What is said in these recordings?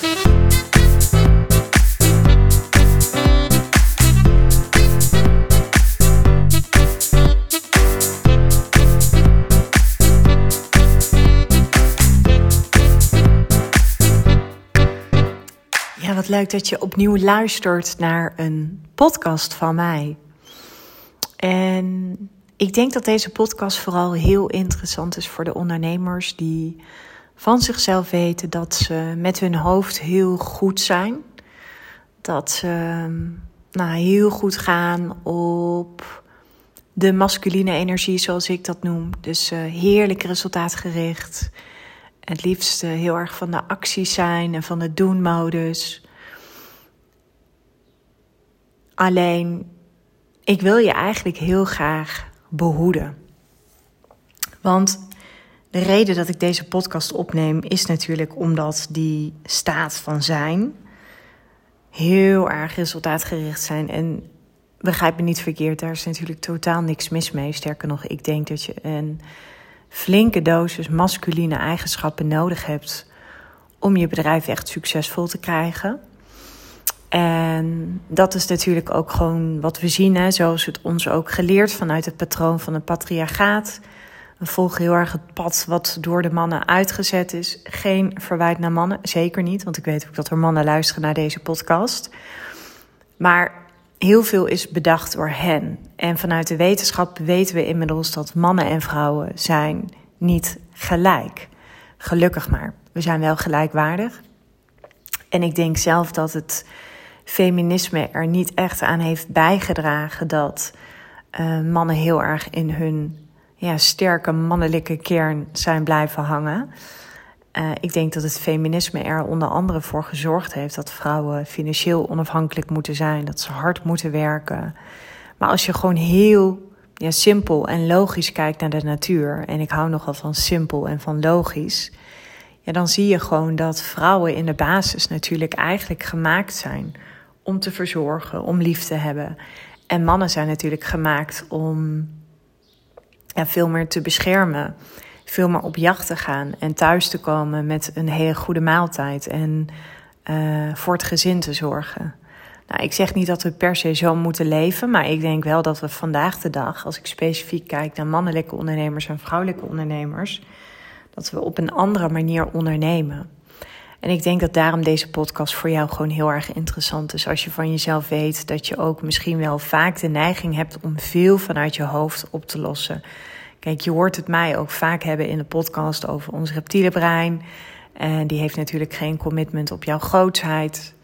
Ja, wat leuk dat je opnieuw luistert naar een podcast van mij. En ik denk dat deze podcast vooral heel interessant is voor de ondernemers die van zichzelf weten dat ze met hun hoofd heel goed zijn. Dat ze nou, heel goed gaan op de masculine energie, zoals ik dat noem. Dus uh, heerlijk resultaatgericht. Het liefst heel erg van de actie zijn en van de doen-modus. Alleen, ik wil je eigenlijk heel graag behoeden. Want de reden dat ik deze podcast opneem is natuurlijk omdat die staat van zijn heel erg resultaatgericht zijn. En begrijp me niet verkeerd, daar is natuurlijk totaal niks mis mee. Sterker nog, ik denk dat je een flinke dosis masculine eigenschappen nodig hebt om je bedrijf echt succesvol te krijgen. En dat is natuurlijk ook gewoon wat we zien, hè, zoals het ons ook geleerd vanuit het patroon van het patriarchaat. We volgen heel erg het pad wat door de mannen uitgezet is. Geen verwijt naar mannen, zeker niet, want ik weet ook dat er mannen luisteren naar deze podcast. Maar heel veel is bedacht door hen. En vanuit de wetenschap weten we inmiddels dat mannen en vrouwen zijn niet gelijk. Gelukkig maar. We zijn wel gelijkwaardig. En ik denk zelf dat het feminisme er niet echt aan heeft bijgedragen dat uh, mannen heel erg in hun ja, sterke mannelijke kern zijn blijven hangen. Uh, ik denk dat het feminisme er onder andere voor gezorgd heeft dat vrouwen financieel onafhankelijk moeten zijn, dat ze hard moeten werken. Maar als je gewoon heel ja, simpel en logisch kijkt naar de natuur, en ik hou nogal van simpel en van logisch, ja, dan zie je gewoon dat vrouwen in de basis natuurlijk eigenlijk gemaakt zijn om te verzorgen, om lief te hebben. En mannen zijn natuurlijk gemaakt om ja, veel meer te beschermen, veel meer op jacht te gaan en thuis te komen met een hele goede maaltijd en uh, voor het gezin te zorgen. Nou, ik zeg niet dat we per se zo moeten leven, maar ik denk wel dat we vandaag de dag, als ik specifiek kijk naar mannelijke ondernemers en vrouwelijke ondernemers, dat we op een andere manier ondernemen. En ik denk dat daarom deze podcast voor jou gewoon heel erg interessant is. Als je van jezelf weet dat je ook misschien wel vaak de neiging hebt om veel vanuit je hoofd op te lossen. Kijk, je hoort het mij ook vaak hebben in de podcast over ons reptiele brein. En die heeft natuurlijk geen commitment op jouw grootsheid.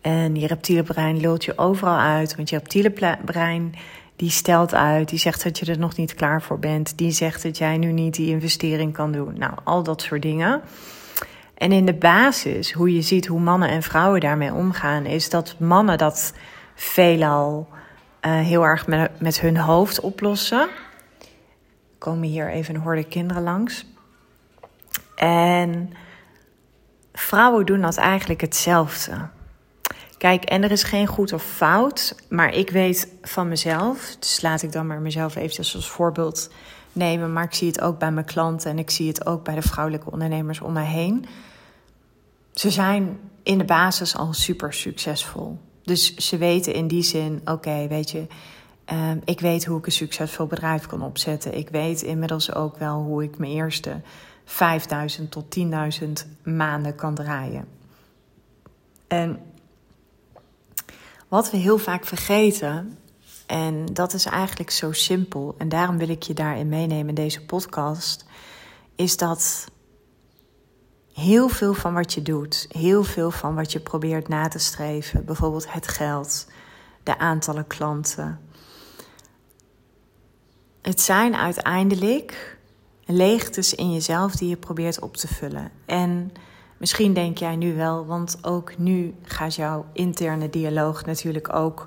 En die reptiele brein lult je overal uit. Want je reptiele brein die stelt uit, die zegt dat je er nog niet klaar voor bent. Die zegt dat jij nu niet die investering kan doen. Nou, al dat soort dingen. En in de basis, hoe je ziet hoe mannen en vrouwen daarmee omgaan, is dat mannen dat veelal uh, heel erg met, met hun hoofd oplossen. Komen hier even een horde kinderen langs. En vrouwen doen dat eigenlijk hetzelfde. Kijk, en er is geen goed of fout, maar ik weet van mezelf, dus laat ik dan maar mezelf eventjes als voorbeeld nemen, maar ik zie het ook bij mijn klanten en ik zie het ook bij de vrouwelijke ondernemers om mij heen. Ze zijn in de basis al super succesvol. Dus ze weten in die zin, oké, weet je, um, ik weet hoe ik een succesvol bedrijf kan opzetten. Ik weet inmiddels ook wel hoe ik mijn eerste 5000 tot 10.000 maanden kan draaien. En wat we heel vaak vergeten, en dat is eigenlijk zo simpel, en daarom wil ik je daarin meenemen in deze podcast, is dat heel veel van wat je doet, heel veel van wat je probeert na te streven, bijvoorbeeld het geld, de aantallen klanten, het zijn uiteindelijk leegtes in jezelf die je probeert op te vullen. En misschien denk jij nu wel, want ook nu gaat jouw interne dialoog natuurlijk ook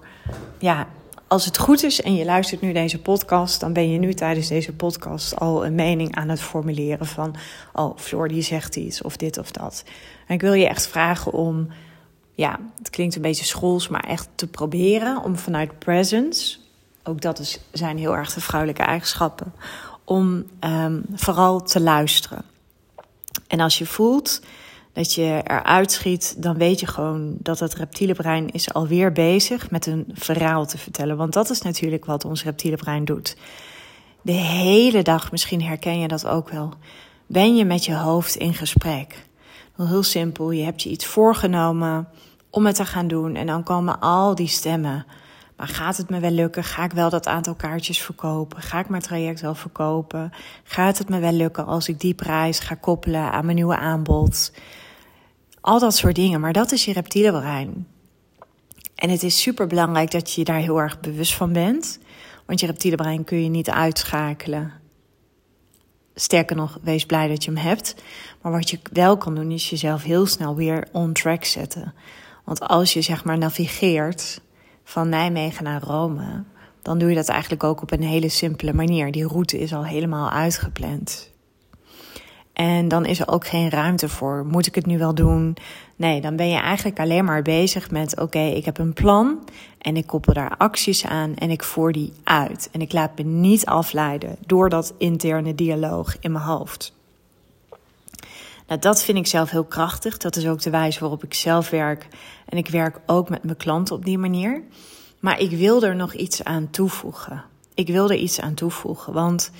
ja, als het goed is en je luistert nu deze podcast, dan ben je nu tijdens deze podcast al een mening aan het formuleren van, oh, Floor die zegt iets of dit of dat. En ik wil je echt vragen om, ja, het klinkt een beetje schools, maar echt te proberen om vanuit presence, ook dat is, zijn heel erg de vrouwelijke eigenschappen, om um, vooral te luisteren. En als je voelt dat je eruit schiet, dan weet je gewoon dat het reptiele brein is alweer bezig met een verhaal te vertellen. Want dat is natuurlijk wat ons reptiele brein doet. De hele dag, misschien herken je dat ook wel, ben je met je hoofd in gesprek. Heel simpel, je hebt je iets voorgenomen om het te gaan doen en dan komen al die stemmen. Maar gaat het me wel lukken? Ga ik wel dat aantal kaartjes verkopen? Ga ik mijn traject wel verkopen? Gaat het me wel lukken als ik die prijs ga koppelen aan mijn nieuwe aanbod? Al dat soort dingen, maar dat is je reptiele brein. En het is super belangrijk dat je je daar heel erg bewust van bent. Want je reptiele brein kun je niet uitschakelen. Sterker nog, wees blij dat je hem hebt. Maar wat je wel kan doen, is jezelf heel snel weer on track zetten. Want als je zeg maar navigeert van Nijmegen naar Rome, dan doe je dat eigenlijk ook op een hele simpele manier. Die route is al helemaal uitgepland. En dan is er ook geen ruimte voor. Moet ik het nu wel doen? Nee, dan ben je eigenlijk alleen maar bezig met: oké, ik heb een plan en ik koppel daar acties aan en ik voer die uit. En ik laat me niet afleiden door dat interne dialoog in mijn hoofd. Nou, dat vind ik zelf heel krachtig. Dat is ook de wijze waarop ik zelf werk. En ik werk ook met mijn klanten op die manier. Maar ik wil er nog iets aan toevoegen. Ik wil er iets aan toevoegen, want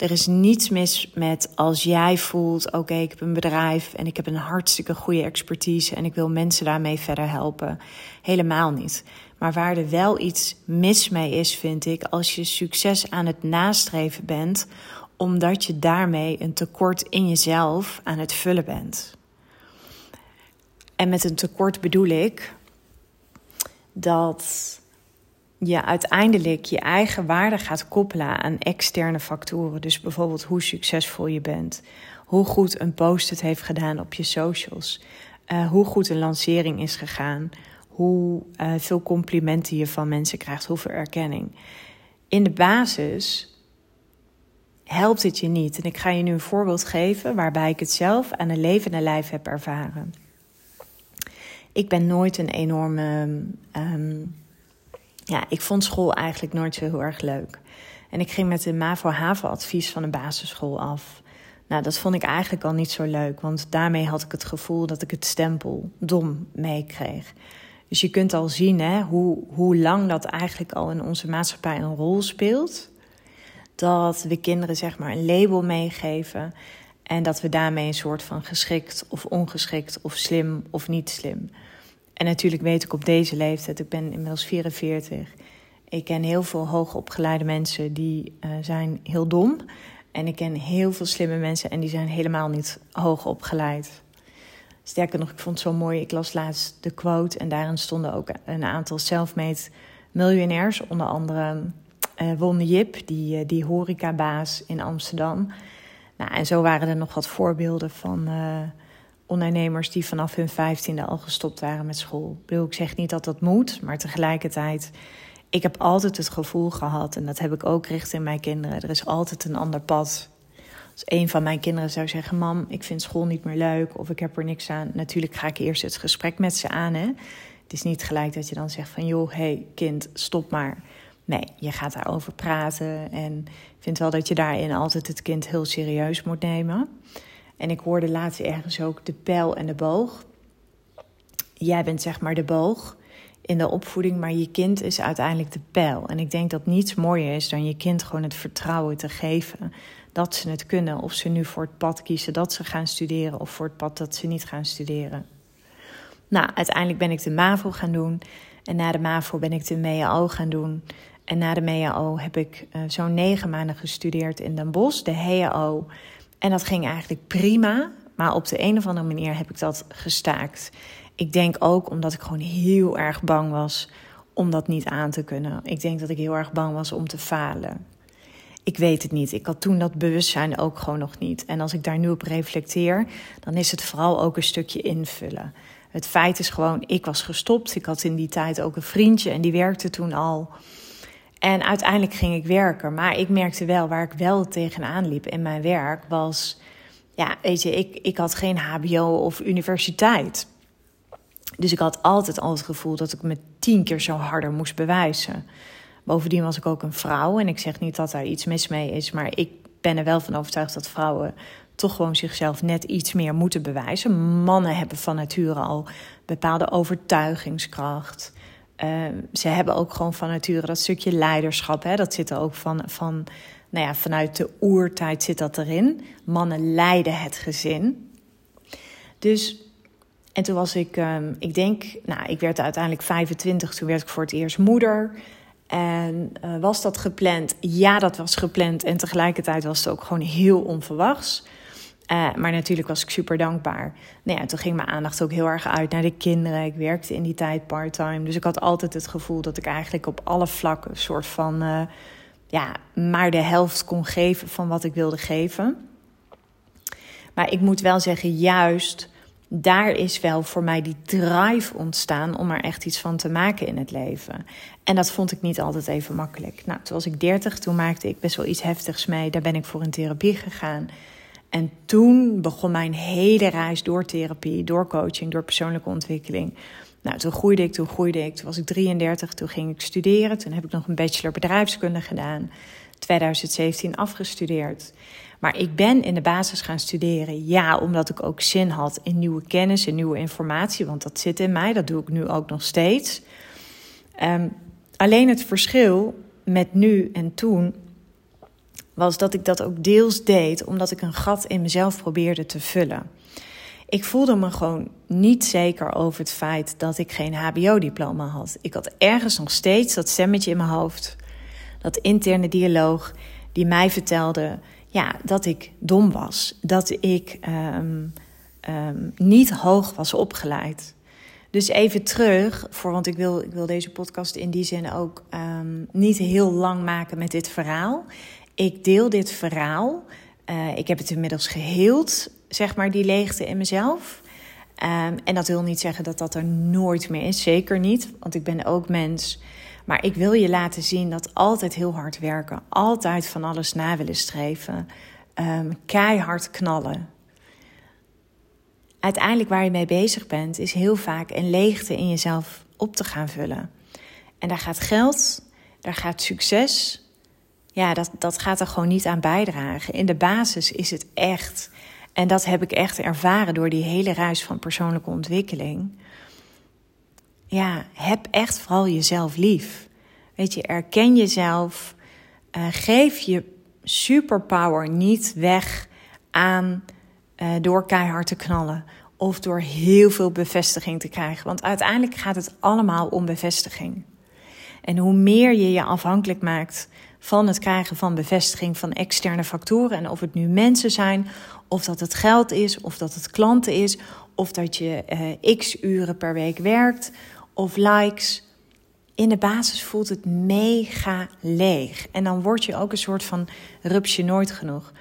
er is niets mis met als jij voelt: oké, ik heb een bedrijf en ik heb een hartstikke goede expertise en ik wil mensen daarmee verder helpen. Helemaal niet. Maar waar er wel iets mis mee is, vind ik, als je succes aan het nastreven bent, omdat je daarmee een tekort in jezelf aan het vullen bent. En met een tekort bedoel ik dat je uiteindelijk je eigen waarde gaat koppelen aan externe factoren. Dus bijvoorbeeld hoe succesvol je bent, hoe goed een post het heeft gedaan op je socials, uh, hoe goed een lancering is gegaan, hoe uh, veel complimenten je van mensen krijgt, hoeveel erkenning. In de basis helpt het je niet. En ik ga je nu een voorbeeld geven waarbij ik het zelf aan een levende lijf heb ervaren. Ik ben nooit een enorme um, ja, ik vond school eigenlijk nooit zo heel erg leuk. En ik ging met een MAVO-HAVO-advies van een basisschool af. Nou, dat vond ik eigenlijk al niet zo leuk, want daarmee had ik het gevoel dat ik het stempel dom meekreeg. Dus je kunt al zien hè, hoe, hoe lang dat eigenlijk al in onze maatschappij een rol speelt. Dat we kinderen zeg maar een label meegeven en dat we daarmee een soort van geschikt of ongeschikt of slim of niet slim en natuurlijk weet ik op deze leeftijd, ik ben inmiddels 44. Ik ken heel veel hoogopgeleide mensen die uh, zijn heel dom. En ik ken heel veel slimme mensen en die zijn helemaal niet hoogopgeleid. Sterker nog, ik vond het zo mooi. Ik las laatst de quote en daarin stonden ook een aantal self-made miljonairs. Onder andere uh, Wonne Jip, die, uh, die horecabaas in Amsterdam. Nou, en zo waren er nog wat voorbeelden van ondernemers die vanaf hun vijftiende al gestopt waren met school. Ik, ik zeg niet dat dat moet, maar tegelijkertijd, ik heb altijd het gevoel gehad, en dat heb ik ook richting mijn kinderen, er is altijd een ander pad. Als een van mijn kinderen zou zeggen: Mam, ik vind school niet meer leuk of ik heb er niks aan. Natuurlijk ga ik eerst het gesprek met ze aan. Hè? Het is niet gelijk dat je dan zegt: van joh, hey kind, stop maar. Nee, je gaat daarover praten. En ik vind wel dat je daarin altijd het kind heel serieus moet nemen. En ik hoorde laatst ergens ook de pijl en de boog. Jij bent zeg maar de boog in de opvoeding, maar je kind is uiteindelijk de pijl. En ik denk dat niets mooier is dan je kind gewoon het vertrouwen te geven dat ze het kunnen. Of ze nu voor het pad kiezen dat ze gaan studeren of voor het pad dat ze niet gaan studeren. Nou, uiteindelijk ben ik de MAVO gaan doen. En na de MAVO ben ik de MEAO gaan doen. En na de MEAO heb ik uh, zo'n negen maanden gestudeerd in Den Bosch, de HEAO. En dat ging eigenlijk prima. Maar op de een of andere manier heb ik dat gestaakt. Ik denk ook omdat ik gewoon heel erg bang was om dat niet aan te kunnen. Ik denk dat ik heel erg bang was om te falen. Ik weet het niet. Ik had toen dat bewustzijn ook gewoon nog niet. En als ik daar nu op reflecteer, dan is het vooral ook een stukje invullen. Het feit is gewoon, ik was gestopt. Ik had in die tijd ook een vriendje en die werkte toen al. En uiteindelijk ging ik werken. Maar ik merkte wel waar ik wel tegenaan liep in mijn werk was. Ja, weet je, ik, ik had geen HBO of universiteit. Dus ik had altijd al het gevoel dat ik me tien keer zo harder moest bewijzen. Bovendien was ik ook een vrouw. En ik zeg niet dat daar iets mis mee is. Maar ik ben er wel van overtuigd dat vrouwen toch gewoon zichzelf net iets meer moeten bewijzen. Mannen hebben van nature al bepaalde overtuigingskracht. Ehm, ze hebben ook gewoon van nature dat stukje leiderschap. Hè, dat zit er ook van, van, nou ja, vanuit de oertijd zit dat erin. Mannen leiden het gezin. Dus, en toen was ik, ehm, ik denk, nou, ik werd uiteindelijk 25, toen werd ik voor het eerst moeder. En uh, was dat gepland? Ja, dat was gepland. En tegelijkertijd was het ook gewoon heel onverwachts. Uh, maar natuurlijk was ik super dankbaar. Nou ja, toen ging mijn aandacht ook heel erg uit naar de kinderen. Ik werkte in die tijd part-time. Dus ik had altijd het gevoel dat ik eigenlijk op alle vlakken een soort van. Uh, ja, maar de helft kon geven van wat ik wilde geven. Maar ik moet wel zeggen, juist daar is wel voor mij die drive ontstaan om er echt iets van te maken in het leven. En dat vond ik niet altijd even makkelijk. Nou, toen was ik 30, toen maakte ik best wel iets heftigs mee. Daar ben ik voor een therapie gegaan. En toen begon mijn hele reis door therapie, door coaching, door persoonlijke ontwikkeling. Nou, toen groeide ik, toen groeide ik. Toen was ik 33, toen ging ik studeren. Toen heb ik nog een bachelor bedrijfskunde gedaan. 2017 afgestudeerd. Maar ik ben in de basis gaan studeren, ja, omdat ik ook zin had in nieuwe kennis en nieuwe informatie, want dat zit in mij, dat doe ik nu ook nog steeds. Um, alleen het verschil met nu en toen was dat ik dat ook deels deed omdat ik een gat in mezelf probeerde te vullen. Ik voelde me gewoon niet zeker over het feit dat ik geen HBO-diploma had. Ik had ergens nog steeds dat stemmetje in mijn hoofd, dat interne dialoog, die mij vertelde ja, dat ik dom was. Dat ik um, um, niet hoog was opgeleid. Dus even terug, voor, want ik wil, ik wil deze podcast in die zin ook um, niet heel lang maken met dit verhaal. Ik deel dit verhaal. Uh, ik heb het inmiddels geheeld, zeg maar, die leegte in mezelf. Um, en dat wil niet zeggen dat dat er nooit meer is. Zeker niet, want ik ben ook mens. Maar ik wil je laten zien dat altijd heel hard werken, altijd van alles na willen streven, um, keihard knallen. Uiteindelijk waar je mee bezig bent, is heel vaak een leegte in jezelf op te gaan vullen. En daar gaat geld, daar gaat succes. Ja, dat, dat gaat er gewoon niet aan bijdragen. In de basis is het echt, en dat heb ik echt ervaren door die hele reis van persoonlijke ontwikkeling ja, heb echt vooral jezelf lief. Weet je, erken jezelf. Uh, geef je superpower niet weg aan uh, door keihard te knallen. Of door heel veel bevestiging te krijgen. Want uiteindelijk gaat het allemaal om bevestiging. En hoe meer je je afhankelijk maakt van het krijgen van bevestiging van externe factoren. En of het nu mensen zijn, of dat het geld is, of dat het klanten is, of dat je uh, x uren per week werkt, of likes. In de basis voelt het mega leeg. En dan word je ook een soort van rupsje nooit genoeg.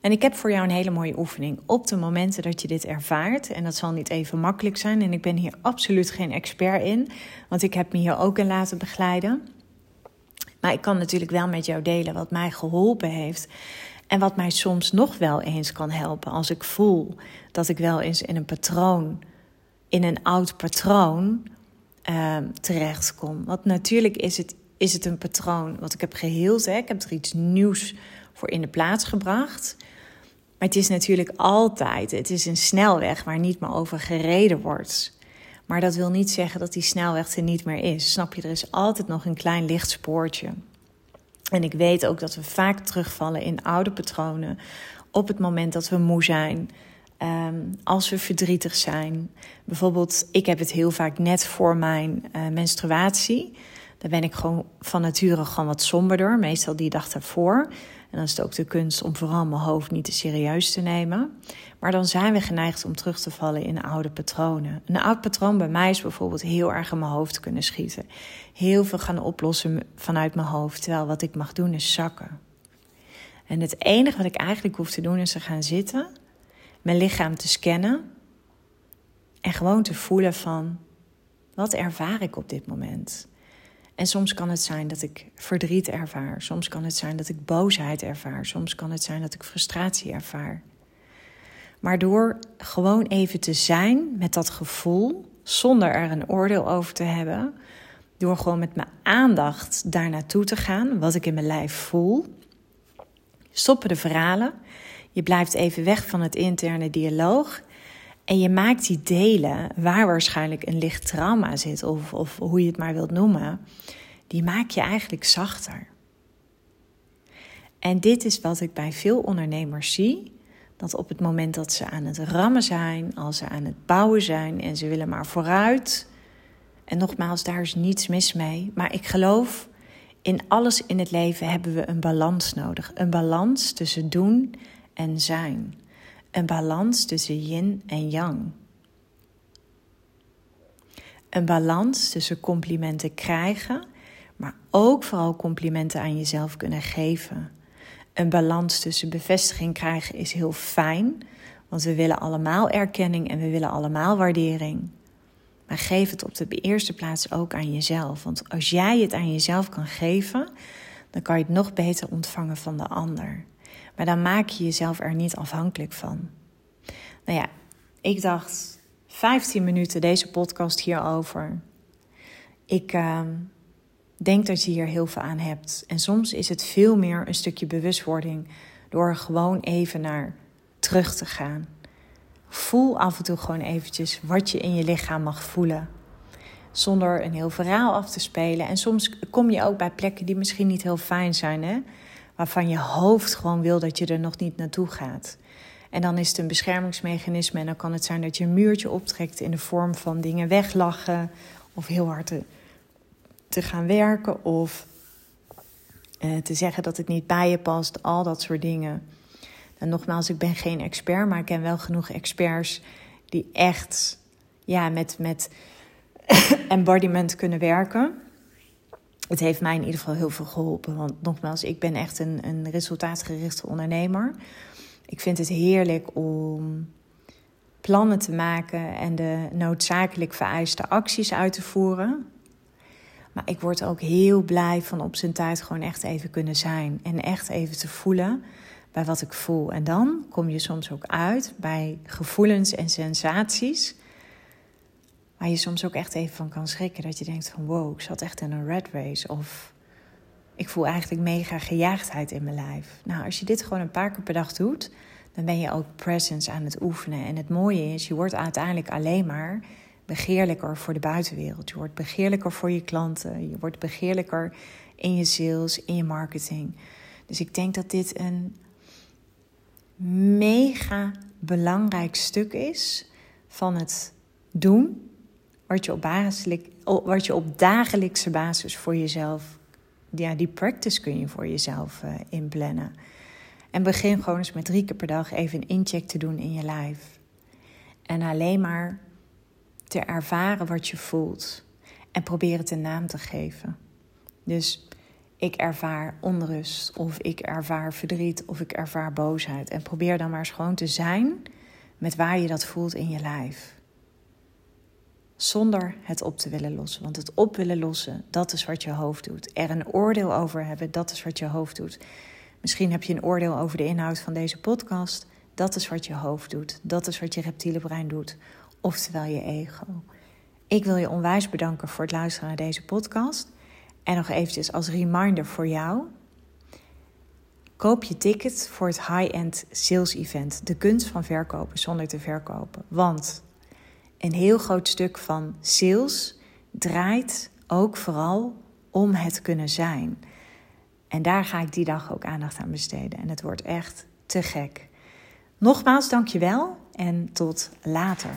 En ik heb voor jou een hele mooie oefening. Op de momenten dat je dit ervaart, en dat zal niet even makkelijk zijn, en ik ben hier absoluut geen expert in, want ik heb me hier ook in laten begeleiden. Maar ik kan natuurlijk wel met jou delen wat mij geholpen heeft. En wat mij soms nog wel eens kan helpen als ik voel dat ik wel eens in een patroon, in een oud patroon uh, terechtkom. Want natuurlijk is het, is het een patroon wat ik heb geheeld. Hè. Ik heb er iets nieuws voor in de plaats gebracht. Maar het is natuurlijk altijd, het is een snelweg waar niet meer over gereden wordt. Maar dat wil niet zeggen dat die snelweg er niet meer is. Snap je, er is altijd nog een klein licht spoortje. En ik weet ook dat we vaak terugvallen in oude patronen op het moment dat we moe zijn, Um, als we verdrietig zijn. Bijvoorbeeld, ik heb het heel vaak net voor mijn uh, menstruatie. Dan ben ik gewoon van nature gewoon wat somberder. Meestal die dag daarvoor. En dan is het ook de kunst om vooral mijn hoofd niet te serieus te nemen. Maar dan zijn we geneigd om terug te vallen in oude patronen. Een oud patroon bij mij is bijvoorbeeld heel erg in mijn hoofd kunnen schieten. Heel veel gaan oplossen vanuit mijn hoofd. Terwijl wat ik mag doen is zakken. En het enige wat ik eigenlijk hoef te doen is te gaan zitten mijn lichaam te scannen en gewoon te voelen van wat ervaar ik op dit moment. En soms kan het zijn dat ik verdriet ervaar, soms kan het zijn dat ik boosheid ervaar, soms kan het zijn dat ik frustratie ervaar. Maar door gewoon even te zijn met dat gevoel, zonder er een oordeel over te hebben, door gewoon met mijn aandacht daar naartoe te gaan, wat ik in mijn lijf voel, stoppen de verhalen Je blijft even weg van het interne dialoog. En je maakt die delen, waar waarschijnlijk een licht trauma zit, of, of hoe je het maar wilt noemen, die maak je eigenlijk zachter. En dit is wat ik bij veel ondernemers zie. Dat op het moment dat ze aan het rammen zijn, als ze aan het bouwen zijn en ze willen maar vooruit. En nogmaals, daar is niets mis mee. Maar ik geloof, in alles in het leven hebben we een balans nodig. Een balans tussen doen en zijn. Een balans tussen yin en yang. Een balans tussen complimenten krijgen, maar ook vooral complimenten aan jezelf kunnen geven. Een balans tussen bevestiging krijgen is heel fijn, want we willen allemaal erkenning en we willen allemaal waardering. Maar geef het op de eerste plaats ook aan jezelf. Want als jij het aan jezelf kan geven, dan kan je het nog beter ontvangen van de ander. Maar dan maak je jezelf er niet afhankelijk van. Nou ja, ik dacht 15 minuten deze podcast hierover. Ik uh, denk dat je hier heel veel aan hebt. En soms is het veel meer een stukje bewustwording door gewoon even naar terug te gaan. Voel af en toe gewoon eventjes wat je in je lichaam mag voelen. Zonder een heel verhaal af te spelen. En soms kom je ook bij plekken die misschien niet heel fijn zijn. Hè? Waarvan je hoofd gewoon wil dat je er nog niet naartoe gaat. En dan is het een beschermingsmechanisme. En dan kan het zijn dat je een muurtje optrekt in de vorm van dingen weglachen. Of heel hard te, te gaan werken. Of eh, te zeggen dat het niet bij je past. Al dat soort dingen. En nogmaals, ik ben geen expert, maar ik ken wel genoeg experts die echt ja, met, met embodiment kunnen werken. Het heeft mij in ieder geval heel veel geholpen. Want nogmaals, ik ben echt een, een resultaatgerichte ondernemer. Ik vind het heerlijk om plannen te maken en de noodzakelijk vereiste acties uit te voeren. Maar ik word ook heel blij van op zijn tijd gewoon echt even kunnen zijn. En echt even te voelen bij wat ik voel. En dan kom je soms ook uit bij gevoelens en sensaties. Waar je soms ook echt even van kan schrikken. Dat je denkt van wow, ik zat echt in een red race. Of ik voel eigenlijk mega gejaagdheid in mijn lijf. Nou, als je dit gewoon een paar keer per dag doet, dan ben je ook presence aan het oefenen. En het mooie is, je wordt uiteindelijk alleen maar begeerlijker voor de buitenwereld. Je wordt begeerlijker voor je klanten. Je wordt begeerlijker in je sales, in je marketing. Dus ik denk dat dit een mega belangrijk stuk is van het doen wat je op, wat je op dagelijkse basis voor jezelf, ja, die practice kun je voor jezelf uh, inplannen. En begin gewoon eens met drie keer per dag even een incheck te doen in je lijf. En alleen maar te ervaren wat je voelt. En probeer het een naam te geven. Dus ik ervaar onrust of ik ervaar verdriet of ik ervaar boosheid. En probeer dan maar eens gewoon te zijn met waar je dat voelt in je lijf. Zonder het op te willen lossen. Want het op willen lossen, dat is wat je hoofd doet. Er een oordeel over hebben, dat is wat je hoofd doet. Misschien heb je een oordeel over de inhoud van deze podcast. Dat is wat je hoofd doet. Dat is wat je reptiele brein doet. Oftewel je ego. Ik wil je onwijs bedanken voor het luisteren naar deze podcast. En nog eventjes als reminder voor jou. Koop je ticket voor het high-end sales event. De kunst van verkopen zonder te verkopen. Want een heel groot stuk van sales draait ook vooral om het kunnen zijn. En daar ga ik die dag ook aandacht aan besteden. En het wordt echt te gek. Nogmaals, dankjewel en tot later.